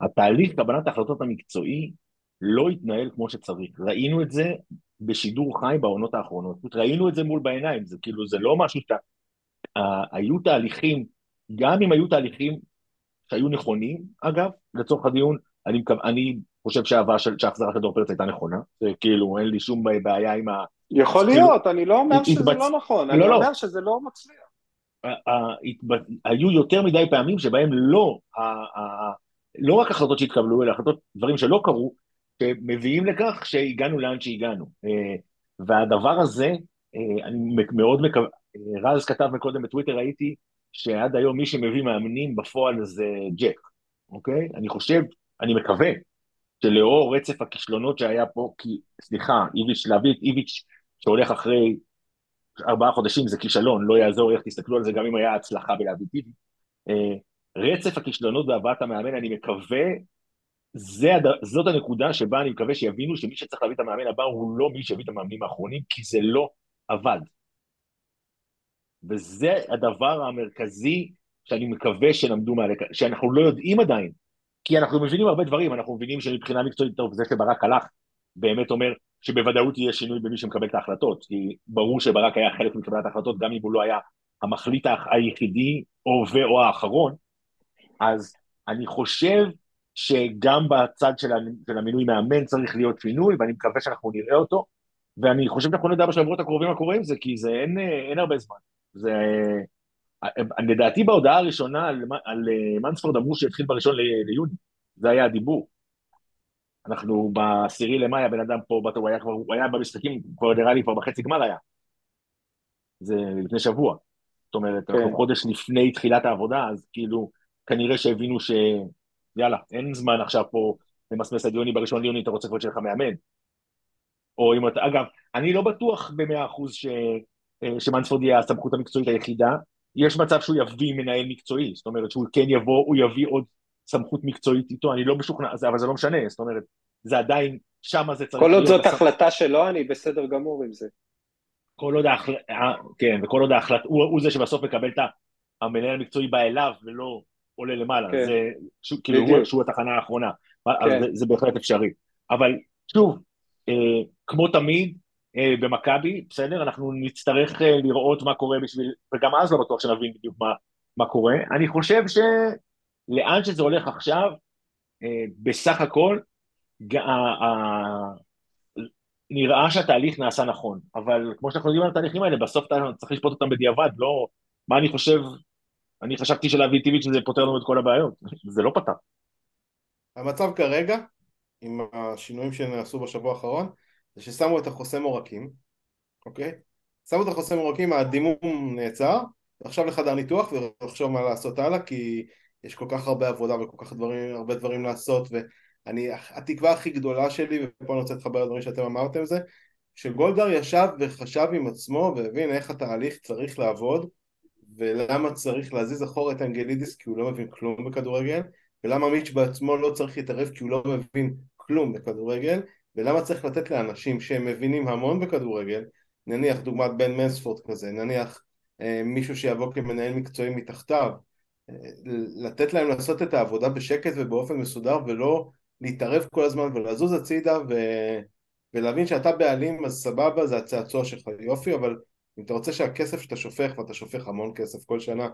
התהליך קבלת ההחלטות המקצועי לא התנהל כמו שצריך. ראינו את זה בשידור חי בעונות האחרונות. ראינו את זה מול בעיניים, זה כאילו, זה לא משהו שאתה... היו תהליכים, גם אם היו תהליכים שהיו נכונים, אגב, לצורך הדיון, אני, אני חושב שההחזרה של דור פרץ הייתה נכונה, כאילו, אין לי שום בעיה עם ה... יכול להיות, אני לא אומר שזה לא נכון, אני לא, לא. אומר שזה לא מצליח. היו יותר מדי פעמים שבהם לא, לא רק החלטות שהתקבלו, אלא החלטות, דברים שלא קרו, שמביאים לכך שהגענו לאן שהגענו. אה, והדבר הזה, אה, אני מאוד מקווה, אה, רז כתב מקודם בטוויטר, ראיתי שעד היום מי שמביא מאמנים בפועל זה ג'ק, אוקיי? אני חושב, אני מקווה, שלאור רצף הכישלונות שהיה פה, כי, סליחה, איביץ', להביא את איביץ' שהולך אחרי ארבעה חודשים זה כישלון, לא יעזור איך תסתכלו על זה גם אם היה הצלחה בלהביא טיבי. אה, רצף הכישלונות בהבאת המאמן, אני מקווה, זה, זאת הנקודה שבה אני מקווה שיבינו שמי שצריך להביא את המאמן הבא הוא לא מי שהביא את המאמנים האחרונים, כי זה לא עבד. וזה הדבר המרכזי שאני מקווה שלמדו מהלקח, שאנחנו לא יודעים עדיין, כי אנחנו מבינים הרבה דברים, אנחנו מבינים שמבחינה מקצועית, טוב, זה שברק הלך, באמת אומר שבוודאות יהיה שינוי במי שמקבל את ההחלטות, כי ברור שברק היה חלק מקבלת ההחלטות, גם אם הוא לא היה המחליט היחידי או ואו האחרון, אז אני חושב שגם בצד של, המינוי מאמן צריך להיות שינוי, ואני מקווה שאנחנו נראה אותו, ואני חושב שאנחנו נדע בשבועות הקרובים מה קורה עם זה, כי זה אין, אין הרבה זמן. זה... לדעתי בהודעה הראשונה על, על מנספורד אמרו שהתחיל בראשון ליוני, זה היה הדיבור. אנחנו בעשירי למאי, הבן אדם פה, הוא היה כבר, הוא היה במשחקים, כבר נראה לי כבר בחצי גמר היה. זה לפני שבוע. זאת אומרת, כן. אנחנו חודש לפני תחילת העבודה, אז כאילו, כנראה שהבינו ש... יאללה, אין זמן עכשיו פה למסמס עד יוני, בראשון ליוני אתה רוצה כבר שיהיה לך מאמן. או אם אתה, אגב, אני לא בטוח במאה אחוז ש... אה, שמנספורד יהיה הסמכות המקצועית היחידה, יש מצב שהוא יביא מנהל מקצועי, זאת אומרת שהוא כן יבוא, הוא יביא עוד סמכות מקצועית איתו, אני לא משוכנע, אבל זה לא משנה, זאת אומרת, זה עדיין, שמה זה צריך. כל עוד זאת החלטה שלו, אני בסדר גמור עם זה. כל עוד ההחלטה, אה, כן, וכל עוד ההחלטה, הוא, הוא זה שבסוף מקבל את המנהל המקצועי בא אליו ולא עולה למעלה, כן. זה שהוא- כאילו הוא. שהוא התחנה האחרונה, כן. זה, זה בהחלט אפשרי. אבל שוב, אה, כמו תמיד במכבי, בסדר, אנחנו נצטרך אה, לראות מה קורה בשביל, וגם אז לא בטוח שנבין בדיוק מה, מה קורה. אני חושב שלאן שזה הולך עכשיו, אה, בסך הכל, נראה שהתהליך נעשה נכון, אבל כמו שאנחנו יודעים על התהליכים האלה, בסוף אתה צריך לשפוט אותם בדיעבד, לא... מה אני חושב, אני חשבתי שלהביא טבעית שזה פותר לנו את כל הבעיות, זה לא פתר. המצב כרגע, עם השינויים שנעשו בשבוע האחרון, זה ששמו את החוסם עורקים, אוקיי? שמו את החוסם עורקים, הדימום נעצר, ועכשיו לחדר ניתוח ולחשוב מה לעשות הלאה, כי יש כל כך הרבה עבודה וכל כך דברים, הרבה דברים לעשות, ואני, התקווה הכי גדולה שלי, ופה אני רוצה להתחבר לדברים שאתם אמרתם זה, שגולדהר ישב וחשב עם עצמו והבין איך התהליך צריך לעבוד, ולמה צריך להזיז אחורה את אנגלידיס כי הוא לא מבין כלום בכדורגל, ולמה מיץ' בעצמו לא צריך להתערב כי הוא לא מבין כלום בכדורגל, ולמה צריך לתת לאנשים שהם מבינים המון בכדורגל, נניח דוגמת בן מנספורד כזה, נניח אה, מישהו שיבוא כמנהל מקצועי מתחתיו, אה, לתת להם לעשות את העבודה בשקט ובאופן מסודר ולא להתערב כל הזמן ולזוז הצידה ו... ולהבין שאתה בעלים אז סבבה זה הצעצוע שלך יופי אבל אם אתה רוצה שהכסף שאתה שופך ואתה שופך המון כסף כל שנה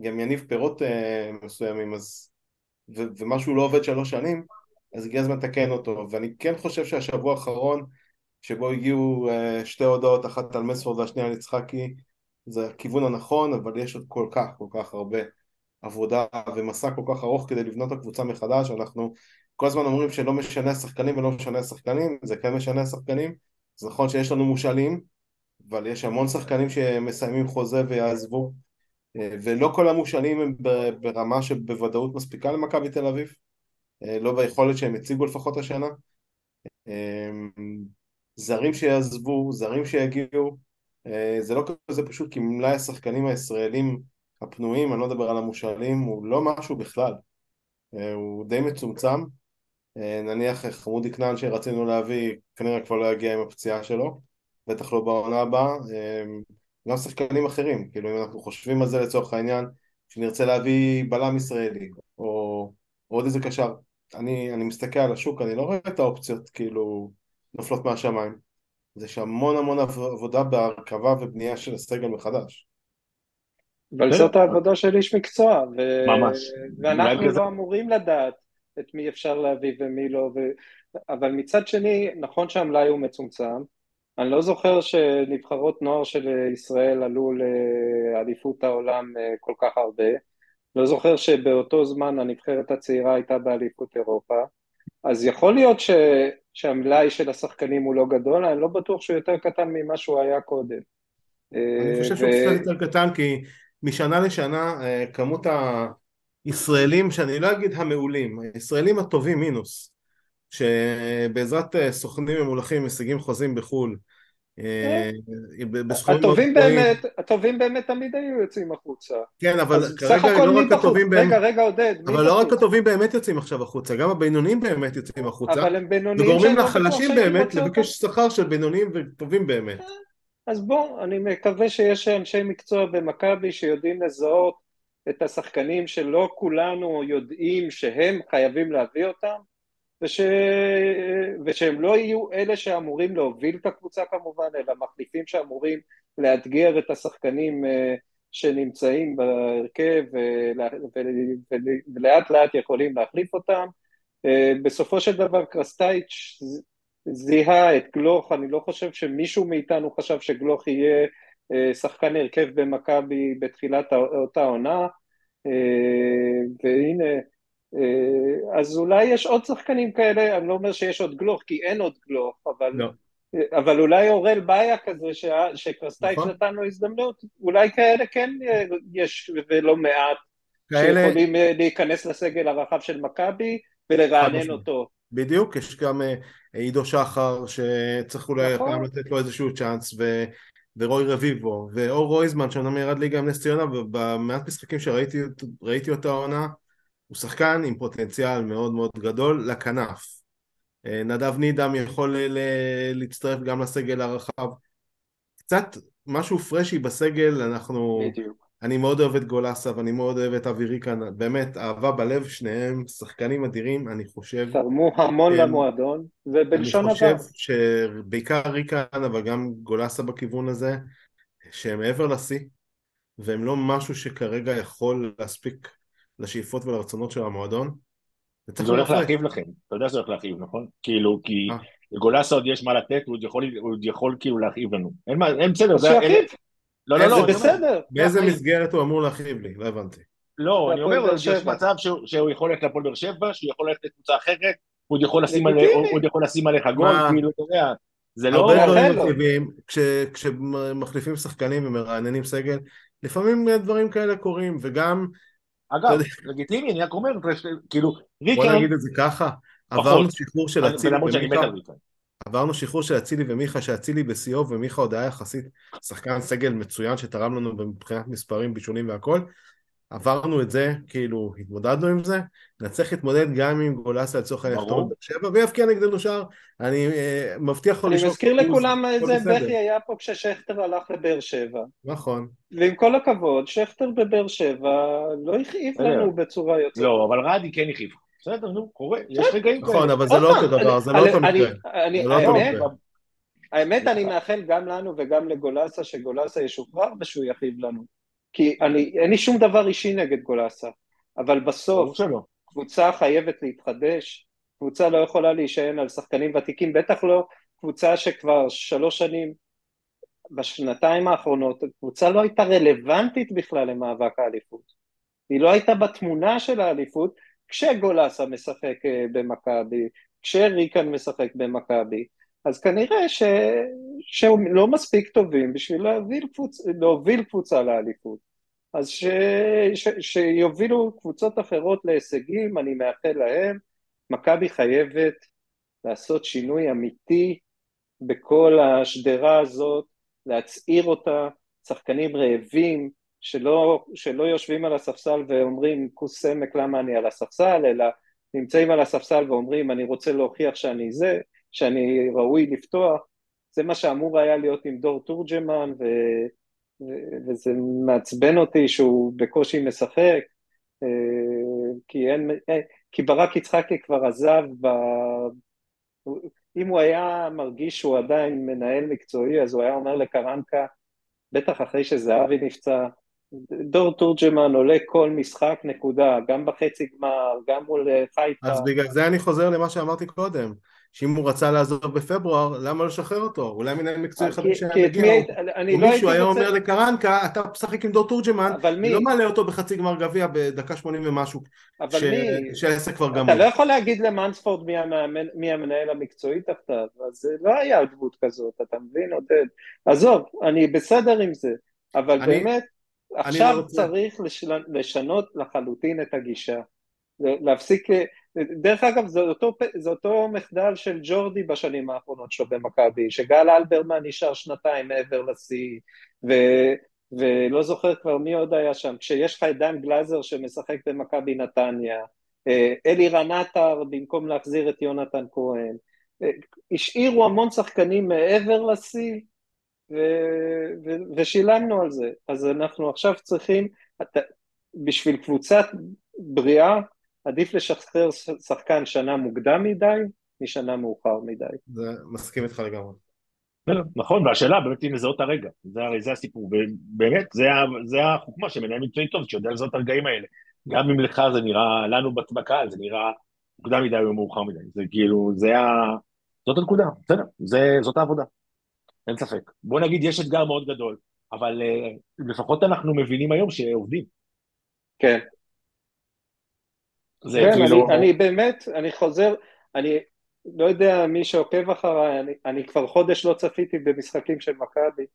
גם יניב פירות אה, מסוימים אז ו- ומשהו לא עובד שלוש שנים אז הגיע הזמן לתקן אותו. ואני כן חושב שהשבוע האחרון שבו הגיעו אה, שתי הודעות אחת על מספורד והשנייה על יצחקי זה הכיוון הנכון אבל יש עוד כל כך כל כך הרבה עבודה ומסע כל כך ארוך כדי לבנות את הקבוצה מחדש. אנחנו כל הזמן אומרים שלא משנה השחקנים ולא משנה השחקנים זה כן משנה השחקנים. זה נכון שיש לנו מושאלים אבל יש המון שחקנים שמסיימים חוזה ויעזבו אה, ולא כל המושאלים הם ברמה שבוודאות מספיקה למכבי תל אביב לא ביכולת שהם הציגו לפחות השנה. אה, זרים שיעזבו, זרים שיגיעו אה, זה לא כזה פשוט כי מלאי השחקנים הישראלים הפנויים, אני לא מדבר על המושאלים, הוא לא משהו בכלל. אה, הוא די מצומצם. אה, נניח חמודי כנען שרצינו להביא כנראה כבר לא יגיע עם הפציעה שלו בטח לא בעונה הבאה. אה, גם שחקנים אחרים, כאילו אם אנחנו חושבים על זה לצורך העניין שנרצה להביא בלם ישראלי או עוד איזה קשר אני, אני מסתכל על השוק, אני לא רואה את האופציות כאילו נופלות מהשמיים אז יש המון המון עב- עבודה בהרכבה ובנייה של הסגל מחדש אבל. זאת העבודה של איש מקצוע, ו... ממש. ואנחנו כזה- לא אמורים לדעת את מי אפשר להביא ומי לא, ו... אבל מצד שני, נכון שהמלאי הוא מצומצם, אני לא זוכר שנבחרות נוער של ישראל עלו לאליפות העולם אה, כל כך הרבה, לא זוכר שבאותו זמן הנבחרת הצעירה הייתה באליפות אירופה, אז יכול להיות ש... שהמלאי של השחקנים הוא לא גדול, אני לא בטוח שהוא יותר קטן ממה שהוא היה קודם. אני חושב אה, שהוא ו- קצת יותר קטן כי משנה לשנה אה, כמות הישראלים, שאני לא אגיד המעולים, הישראלים הטובים מינוס, שבעזרת אה, סוכנים ממולחים משיגים חוזים בחו"ל הטובים גבוהים. באמת, הטובים באמת תמיד היו יוצאים החוצה. כן, אבל כרגע לא רק? הטובים באמת, רגע, רגע, עודד, אבל לא רק? הטובים באמת יוצאים עכשיו החוצה, גם הבינוניים באמת יוצאים החוצה, אבל הם בינוניים וגורמים לא לחלשים באמת. לבקש שכר של בינוניים וטובים באמת. אז בוא, אני מקווה שיש אנשי מקצוע במכבי שיודעים לזהות את השחקנים שלא כולנו יודעים שהם חייבים להביא אותם, וש... ושהם לא יהיו אלה שאמורים להוביל את הקבוצה כמובן, אלא מחליפים שאמורים לאתגר את השחקנים אה, שנמצאים בהרכב. ולאט לאט יכולים להחליף אותם. אה, בסופו של דבר קרסטייץ' זיהה את גלוך, אני לא חושב שמישהו מאיתנו חשב שגלוך יהיה אה, שחקן הרכב במכבי בתחילת אותה עונה, והנה, אז אולי יש עוד שחקנים כאלה, אני לא אומר שיש עוד גלוך, כי אין עוד גלוך, אבל, לא. אבל אולי אורל באיה כזה, ש... שקרסטייץ' נכון. נתן לו הזדמנות, אולי כאלה כן אה, יש ולא מעט, כאלה, שיכולים אה, להיכנס לסגל הרחב של מכבי ולרענן. אותו. בדיוק, יש גם אה, עידו שחר שצריך אולי נכון. הפעם לתת לו איזשהו צ'אנס ו... ורוי רביבו ואור רויזמן שאומנם ירד ליגה עם נס ציונה ובמעט משחקים שראיתי ראיתי אותה העונה הוא שחקן עם פוטנציאל מאוד מאוד גדול לכנף אה, נדב נידם יכול להצטרף גם לסגל הרחב קצת משהו פרשי בסגל אנחנו בדיוק. אני מאוד אוהב את גולסה ואני מאוד אוהב את אבי ריקן, באמת אהבה בלב, שניהם שחקנים אדירים, אני חושב... תרמו המון הם- למועדון, ובלשון אני עבר. חושב שבעיקר ריקן, אבל גם גולסה בכיוון הזה, שהם מעבר לשיא, והם לא משהו שכרגע יכול להספיק לשאיפות ולרצונות של המועדון. זה הולך. להרחיב לכם, אתה יודע שזה הולך להרחיב, נכון? כאילו, כי אה. לגולסה עוד יש מה לתת, הוא עוד יכול, כאילו להרחיב לנו. אין מה, אין בסדר, זה... לא, לא, לא, זה בסדר. באיזה. מסגרת הוא אמור להכאיב לי? לא הבנתי. לא, אני אומר, יש. מצב שהוא- יכול ללכת להפועל באר שבע, שהוא יכול ללכת לקבוצה אחרת, הוא עוד יכול לשים עליך גול? כאילו, אתה יודע, זה לא... הרבה דברים לו. מציבים, כש- כשמחליפים שחקנים ומרעננים סגל, לפעמים דברים כאלה קורים, וגם, אגב, לגיטימי, אני רק אומר, כאילו, בוא ריקן, נגיד את זה ככה, עברנו שחרור של אצילי ומיכה. עברנו שחרור של אצילי ומיכה, שאצילי בשיאו ומיכה עוד היה יחסית שחקן סגל מצוין שתרם לנו מבחינת מספרים, בישולים והכל. עברנו את זה, כאילו, התמודדנו עם זה, נצטרך להתמודד גם עם גולסה לצורך העניין. יחתום בבאר שבע ויבקיע נגדנו שער. אני אה, מבטיח לו אני לשאוף מזכיר לכולם איזה. בכי היה פה כששכטר הלך לבאר שבע. נכון. ועם כל הכבוד, שכטר בבאר שבע לא הכאיב. לנו בצורה יוצאת. לא, אבל רדי כן הכאיב. בסדר, נו, קורה, יש רגעים כאלה. נכון, אבל זה לא אותו דבר, זה לא אני- אותו אני-. אני- לא מקרה. האמת, אני מאחל גם לנו וגם לגולסה שגולסה ישוחרר ושהוא יכאיב לנו. כי אני, אין לי שום דבר אישי נגד גולסה, אבל בסוף. קבוצה חייבת להתחדש, קבוצה לא יכולה להישען על שחקנים ותיקים, בטח לא קבוצה שכבר שלוש שנים, בשנתיים האחרונות, הקבוצה לא הייתה רלוונטית בכלל למאבק האליפות. היא לא הייתה בתמונה של האליפות כשגולסה משחק אה, במכבי, כשריקן משחק במכבי, אז כנראה ש... שהם לא מספיק טובים בשביל להוביל, קבוצ... להוביל קבוצה לאליפות. אז ש... ש... שיובילו קבוצות אחרות להישגים, אני מאחל להם. מכבי חייבת לעשות שינוי אמיתי בכל השדרה הזאת, להצעיר אותה, שחקנים רעבים, שלא, שלא יושבים על הספסל ואומרים כוס סמק למה אני על הספסל, אלא נמצאים על הספסל ואומרים אני רוצה להוכיח שאני זה, שאני ראוי לפתוח, זה מה שאמור היה להיות עם דור תורג'מן ו... וזה מעצבן אותי שהוא בקושי משחק, אה, כי, אין, אה, כי ברק יצחקי כבר עזב, ב... אם הוא היה מרגיש שהוא עדיין מנהל מקצועי אז הוא היה אומר לקרנקה, בטח אחרי שזהבי נפצע, דור תורג'מן עולה כל משחק נקודה, גם בחצי גמר, גם מול אה, חיפה. אז בגלל זה אני חוזר למה שאמרתי קודם, שאם הוא רצה לעזוב בפברואר, למה לא לשחרר אותו? אולי מנהל מקצועי כי- חדש היה כי את מגיע, מי או- לא מישהו היה אומר לקרנקה, אתה משחק עם דור תורג'מן? לא מעלה אותו בחצי גמר גביע בדקה 80 ומשהו, אבל ש- מי? שהעסק כבר אתה גמור. לא יכול להגיד למאנספורד מי, המנהל המקצועי תחתיו, אז זה לא היה דמות כזאת, אתה מבין עודד? עזוב, אני בסדר עם זה, אבל באמת, לא עכשיו צריך לש... לשנות לחלוטין את הגישה. להפסיק, דרך אגב זה אותו, זה אותו מחדל של ג'ורדי בשנים האחרונות שלו במכבי, שגל אלברמן נשאר שנתיים מעבר לשיא, ו... ולא זוכר כבר מי עוד היה שם, כשיש לך את דן גלאזר שמשחק במכבי נתניה, אלי רנטר במקום להחזיר את יונתן כהן, השאירו המון שחקנים מעבר לשיא ו- ו- ושילמנו על זה, אז אנחנו עכשיו צריכים, בשביל קבוצת בריאה עדיף לשחרר שחקן שנה מוקדם מדי משנה מאוחר מדי. זה, מסכים איתך לגמרי. נכון, והשאלה באמת היא לזהות את הרגע, זה הרי זה הסיפור, באמת, זה, זה החוכמה שמנהל מקצועי טוב, שיודע לזהות את הרגעים האלה. גם אם לך זה נראה, לנו בקהל זה נראה מוקדם מדי או מאוחר מדי, זה כאילו, זה ה... זאת הנקודה, בסדר, זה, זאת העבודה, אין ספק. בוא נגיד, יש אתגר מאוד גדול, אבל uh, לפחות אנחנו מבינים היום שעובדים. כן. זה כן, כאילו... אני, אני באמת, אני חוזר, אני לא יודע מי שעוקב אחריי, אני, אני כבר חודש לא צפיתי במשחקים של מכבי,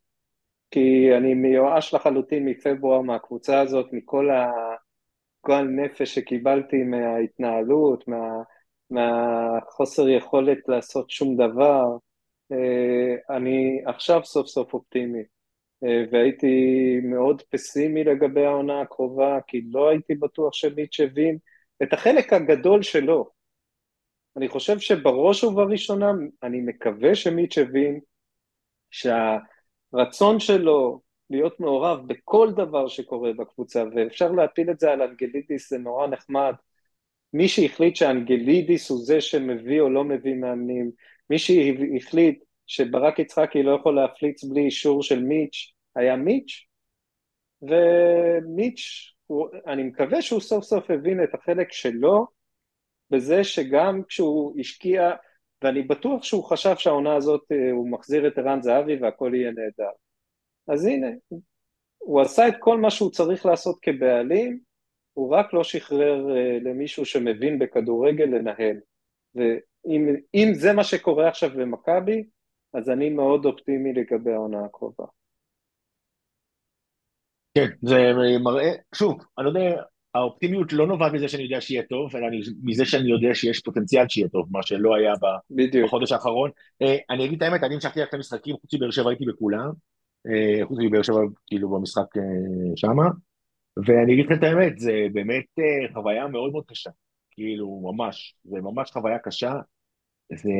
כי אני מיואש לחלוטין מפברואר מהקבוצה הזאת, מכל הגועל נפש שקיבלתי מההתנהלות, מה, מהחוסר יכולת לעשות שום דבר. אני עכשיו סוף סוף אופטימי, והייתי מאוד פסימי לגבי העונה הקרובה, כי לא הייתי בטוח שמיץ' הבין את החלק הגדול שלו. אני חושב שבראש ובראשונה, אני מקווה שמיץ' הבין שהרצון שלו להיות מעורב בכל דבר שקורה בקבוצה, ואפשר להפיל את זה על אנגלידיס, זה נורא נחמד. מי שהחליט שאנגלידיס הוא זה שמביא או לא מביא מאמנים, מי שהחליט שברק יצחקי לא יכול להפליץ בלי אישור של מיץ', היה מיץ', ומיץ', הוא, אני מקווה שהוא סוף סוף הבין את החלק שלו בזה שגם כשהוא השקיע, ואני בטוח שהוא חשב שהעונה הזאת אה, הוא מחזיר את ערן זהבי והכל יהיה נהדר. אז הנה, הוא עשה את כל מה שהוא צריך לעשות כבעלים, הוא רק לא שחרר uh, למישהו שמבין בכדורגל לנהל. ואם זה מה שקורה עכשיו במכבי, אז אני מאוד אופטימי לגבי העונה הקרובה. כן, זה מראה, שוב, אני לא יודע, האופטימיות לא נובעת מזה שאני יודע שיהיה טוב, אלא מזה שאני יודע שיש פוטנציאל שיהיה טוב, מה שלא היה בדיוק. בחודש האחרון. אה, אני אגיד את האמת, אני המשכתי ללכת למשחקים, חוץ מבאר שבע הייתי בכולם, אה, חוץ מבאר שבע כאילו במשחק אה, שמה, ואני אגיד לך את האמת, זה באמת חוויה מאוד מאוד קשה, כאילו ממש, זה ממש חוויה קשה, זה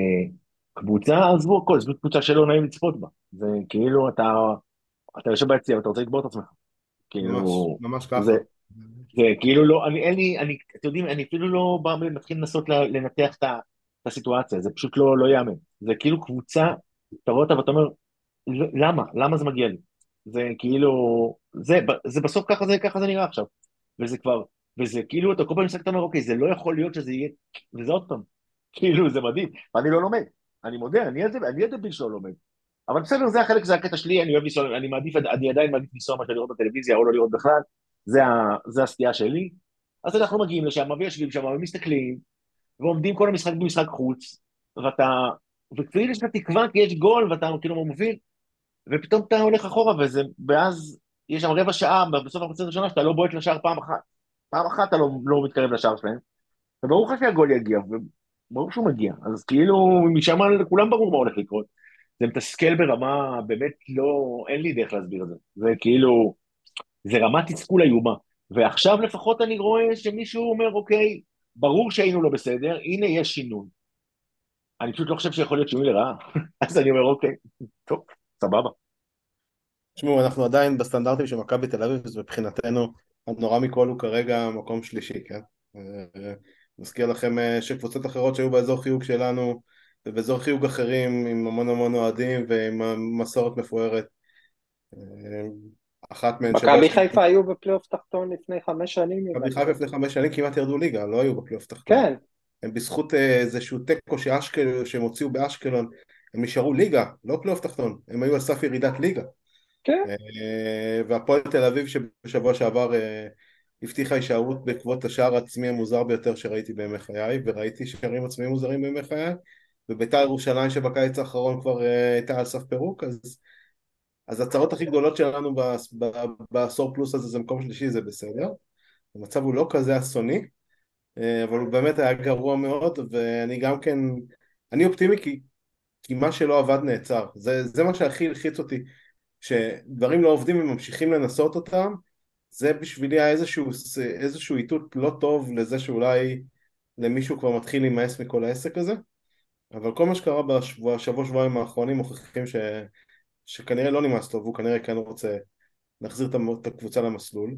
קבוצה, עזבו הכל, זו קבוצה שלא נעים לצפות בה, זה כאילו אתה, אתה יושב ביציע ואתה רוצה לקבור את עצמך. כאילו, ממש, ככה. זה, זה כאילו לא, אני אין לי, אני, אתם יודעים, אני אפילו לא בא ומתחיל לנסות לנתח את הסיטואציה, זה פשוט לא, לא ייאמן. זה כאילו קבוצה, אתה רואה אותה ואתה אומר, למה? למה זה מגיע לי? זה כאילו, זה, זה בסוף ככה זה, ככה זה נראה עכשיו. וזה כבר, וזה כאילו, אתה כל פעם מסתכל, אתה אומר, אוקיי, זה לא יכול להיות שזה יהיה, וזה עוד פעם, כאילו, זה מדהים, ואני לא לומד, אני מודה, אני הדביל שלא לומד. אבל בסדר, זה החלק, זה הקטע שלי, אני אוהב לנסוע, אני מעדיף, אני עדיין מעדיף לנסוע מאשר לראות בטלוויזיה או לא לראות בכלל, זה, ה, זה הסטייה שלי. אז אנחנו מגיעים לשם ויושבים שם ומסתכלים, ועומדים כל המשחק במשחק חוץ, ואתה, וכאילו יש לך תקווה כי יש גול ואתה כאילו מוביל, ופתאום אתה הולך אחורה, וזה, ואז יש שם רבע שעה בסוף המחצית הראשונה שאתה לא בועט לשער פעם אחת. פעם אחת אתה לא, לא מתקרב לשער שלהם, וברור לך שהגול יגיע, וברור שהוא מגיע, אז כאילו משם לכולם ברור מה הולך לקרות. זה מתסכל ברמה, באמת לא, אין לי דרך להסביר את זה. זה כאילו, זה רמת תסכול איומה. ועכשיו לפחות אני רואה שמישהו אומר, אוקיי, ברור שהיינו לא בסדר, הנה יש שינוי. אני פשוט לא חושב שיכול להיות שינוי לרעה. אז אני אומר, אוקיי, טוב, סבבה. תשמעו, אנחנו עדיין בסטנדרטים של מכבי תל אביב, אז מבחינתנו, הנורא מכל הוא כרגע מקום שלישי, כן? אה, מזכיר לכם אה, שקבוצות אחרות שהיו באזור חיוג שלנו, ובאזור חיוג אחרים עם המון המון אוהדים ועם מסורת מפוארת. אחת מהן... מכבי חיפה היו בפלייאוף תחתון לפני חמש שנים. מכבי חיפה לפני חמש שנים כמעט ירדו ליגה, לא היו בפלייאוף תחתון. כן. הם בזכות אה, איזשהו תיקו שהם הוציאו באשקלון, הם נשארו ליגה, לא פלייאוף תחתון, הם היו על סף ירידת ליגה. כן. אה, והפועל תל אביב שבשבוע שעבר אה, הבטיחה הישארות בעקבות השער העצמי המוזר ביותר שראיתי בימי חיי, וראיתי שערים עצמיים מוזרים בימי חיי. וביתר ירושלים שבקיץ האחרון כבר אה, הייתה על סף פירוק, אז, אז הצרות הכי גדולות שלנו בעשור פלוס הזה זה מקום שלישי, זה בסדר. המצב הוא לא כזה אסוני, אה, אבל הוא באמת היה גרוע מאוד, ואני גם כן, אני אופטימי כי, כי מה שלא עבד נעצר. זה, זה מה שהכי הלחיץ אותי, שדברים לא עובדים וממשיכים לנסות אותם, זה בשבילי היה איזשהו, איזשהו איתות לא טוב לזה שאולי למישהו כבר מתחיל להימאס מכל העסק הזה. אבל כל מה שקרה בשבוע, שבוע שבועיים האחרונים מוכיחים ש, שכנראה לא נמאס לו והוא כנראה כן רוצה להחזיר את הקבוצה למסלול.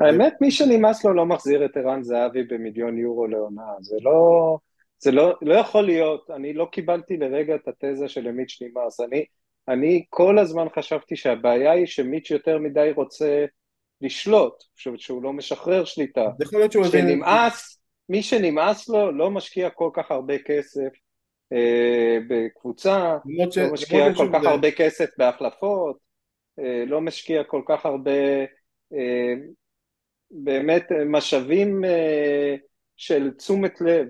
האמת, מי שנמאס לו לא מחזיר את ערן זהבי במיליון יורו לעונה, זה לא... זה לא, לא יכול להיות, אני לא קיבלתי לרגע את התזה של מיץ' נמאס, אני, אני כל הזמן חשבתי שהבעיה היא שמיץ' יותר מדי רוצה לשלוט, שהוא לא משחרר שליטה. יכול להיות שהוא... שנמאס, מי שנמאס לו לא משקיע כל כך הרבה כסף אה, בקבוצה, לא משקיע כל כך הרבה כסף בהחלפות, אה, לא משקיע כל כך הרבה אה, באמת משאבים של תשומת לב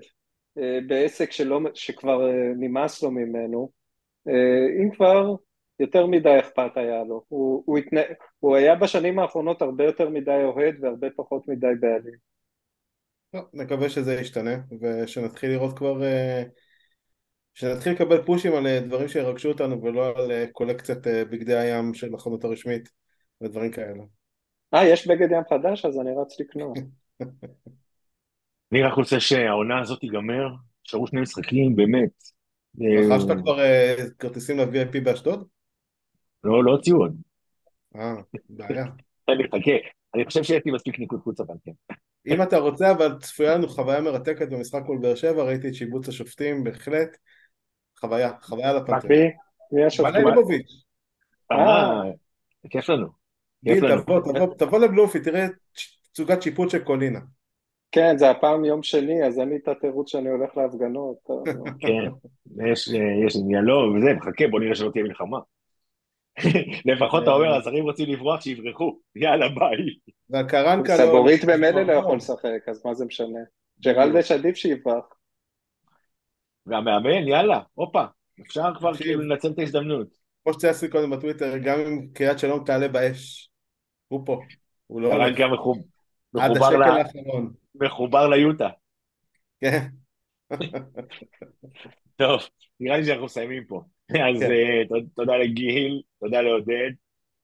בעסק שלא, שכבר נמאס לו ממנו, אם כבר יותר מדי אכפת היה לו, הוא, הוא, התנה, הוא היה בשנים האחרונות הרבה יותר מדי אוהד והרבה פחות מדי בעלים. נקווה שזה ישתנה ושנתחיל לראות כבר שנתחיל לקבל פושים על אה, דברים שירגשו אותנו ולא על אה, קולקציית אה, בגדי הים של החנות הרשמית ודברים כאלה. אה, יש בגד ים חדש? אז אני רץ לקנות. אני רק רוצה שהעונה הזאת תיגמר, נשארו שני משחקים, באמת. רכשת כבר כרטיסים ל-VIP באשדוד? לא, לא הוציאו עוד. אה, בעיה. אני מחכה, אני חושב שיש לי מספיק ניקוד חוץ אבל כן. אם אתה רוצה, אבל צפויה לנו חוויה מרתקת במשחק מול באר שבע, ראיתי את שיבוץ השופטים, בהחלט. חוויה, חוויה לפנתר. מי? מי השופטים? בנה ליבוביץ'. אה, כיף לנו. לנו. תבוא, לבלומפילד, תראה תצוגת שיפוט של קולינה. כן, זה הפעם יום שני, אז אין לי את התירוץ שאני הולך להפגנות. כן, יש, יש לא, וזה, מחכה, בוא נראה שלא תהיה מלחמה. לפחות אתה אומר, הזרים רוצים לברוח, שיברחו, יאללה ביי. והקרנקה לא... סבורית במילא לא יכול לשחק, אז מה זה משנה? ג'רלדש עדיף שיברח. והמאמן, יאללה, הופה, אפשר כבר. כאילו לנצל את ההזדמנות. כמו שצייצתי קודם בטוויטר, גם אם קריית שלום תעלה באש, הוא פה. הוא לא הולך. עד מחובר ל-. מחובר ליוטה. כן. טוב, נראה לי שאנחנו מסיימים פה. אז כן. אה, תודה לגיל, תודה לעודד.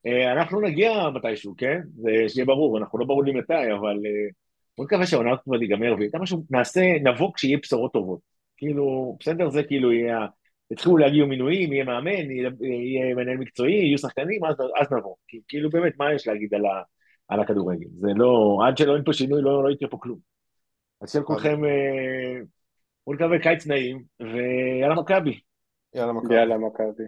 אה, אנחנו נגיע מתישהו, כן? זה שיהיה ברור, אנחנו לא ברור לי מתי, אבל אה, בוא נקווה שהעונה כבר תיגמר, ויהיה משהו, נעשה, נבוא כשיהיה בשורות טובות. כאילו, בסדר, זה כאילו יהיה, יתחילו להגיע מינויים, יהיה מאמן, יהיה, יהיה מנהל מקצועי, יהיו שחקנים, אז, אז נבוא. כי, כאילו, באמת, מה יש להגיד על, ה, על הכדורגל? זה לא, עד שלא אין פה שינוי, לא, לא יקרה פה כלום. אז שיהיה לכולכם, אה, בוא נקווה קיץ נעים, ויאללה מכבי. יאללה מכבי. יאללה, מכבי.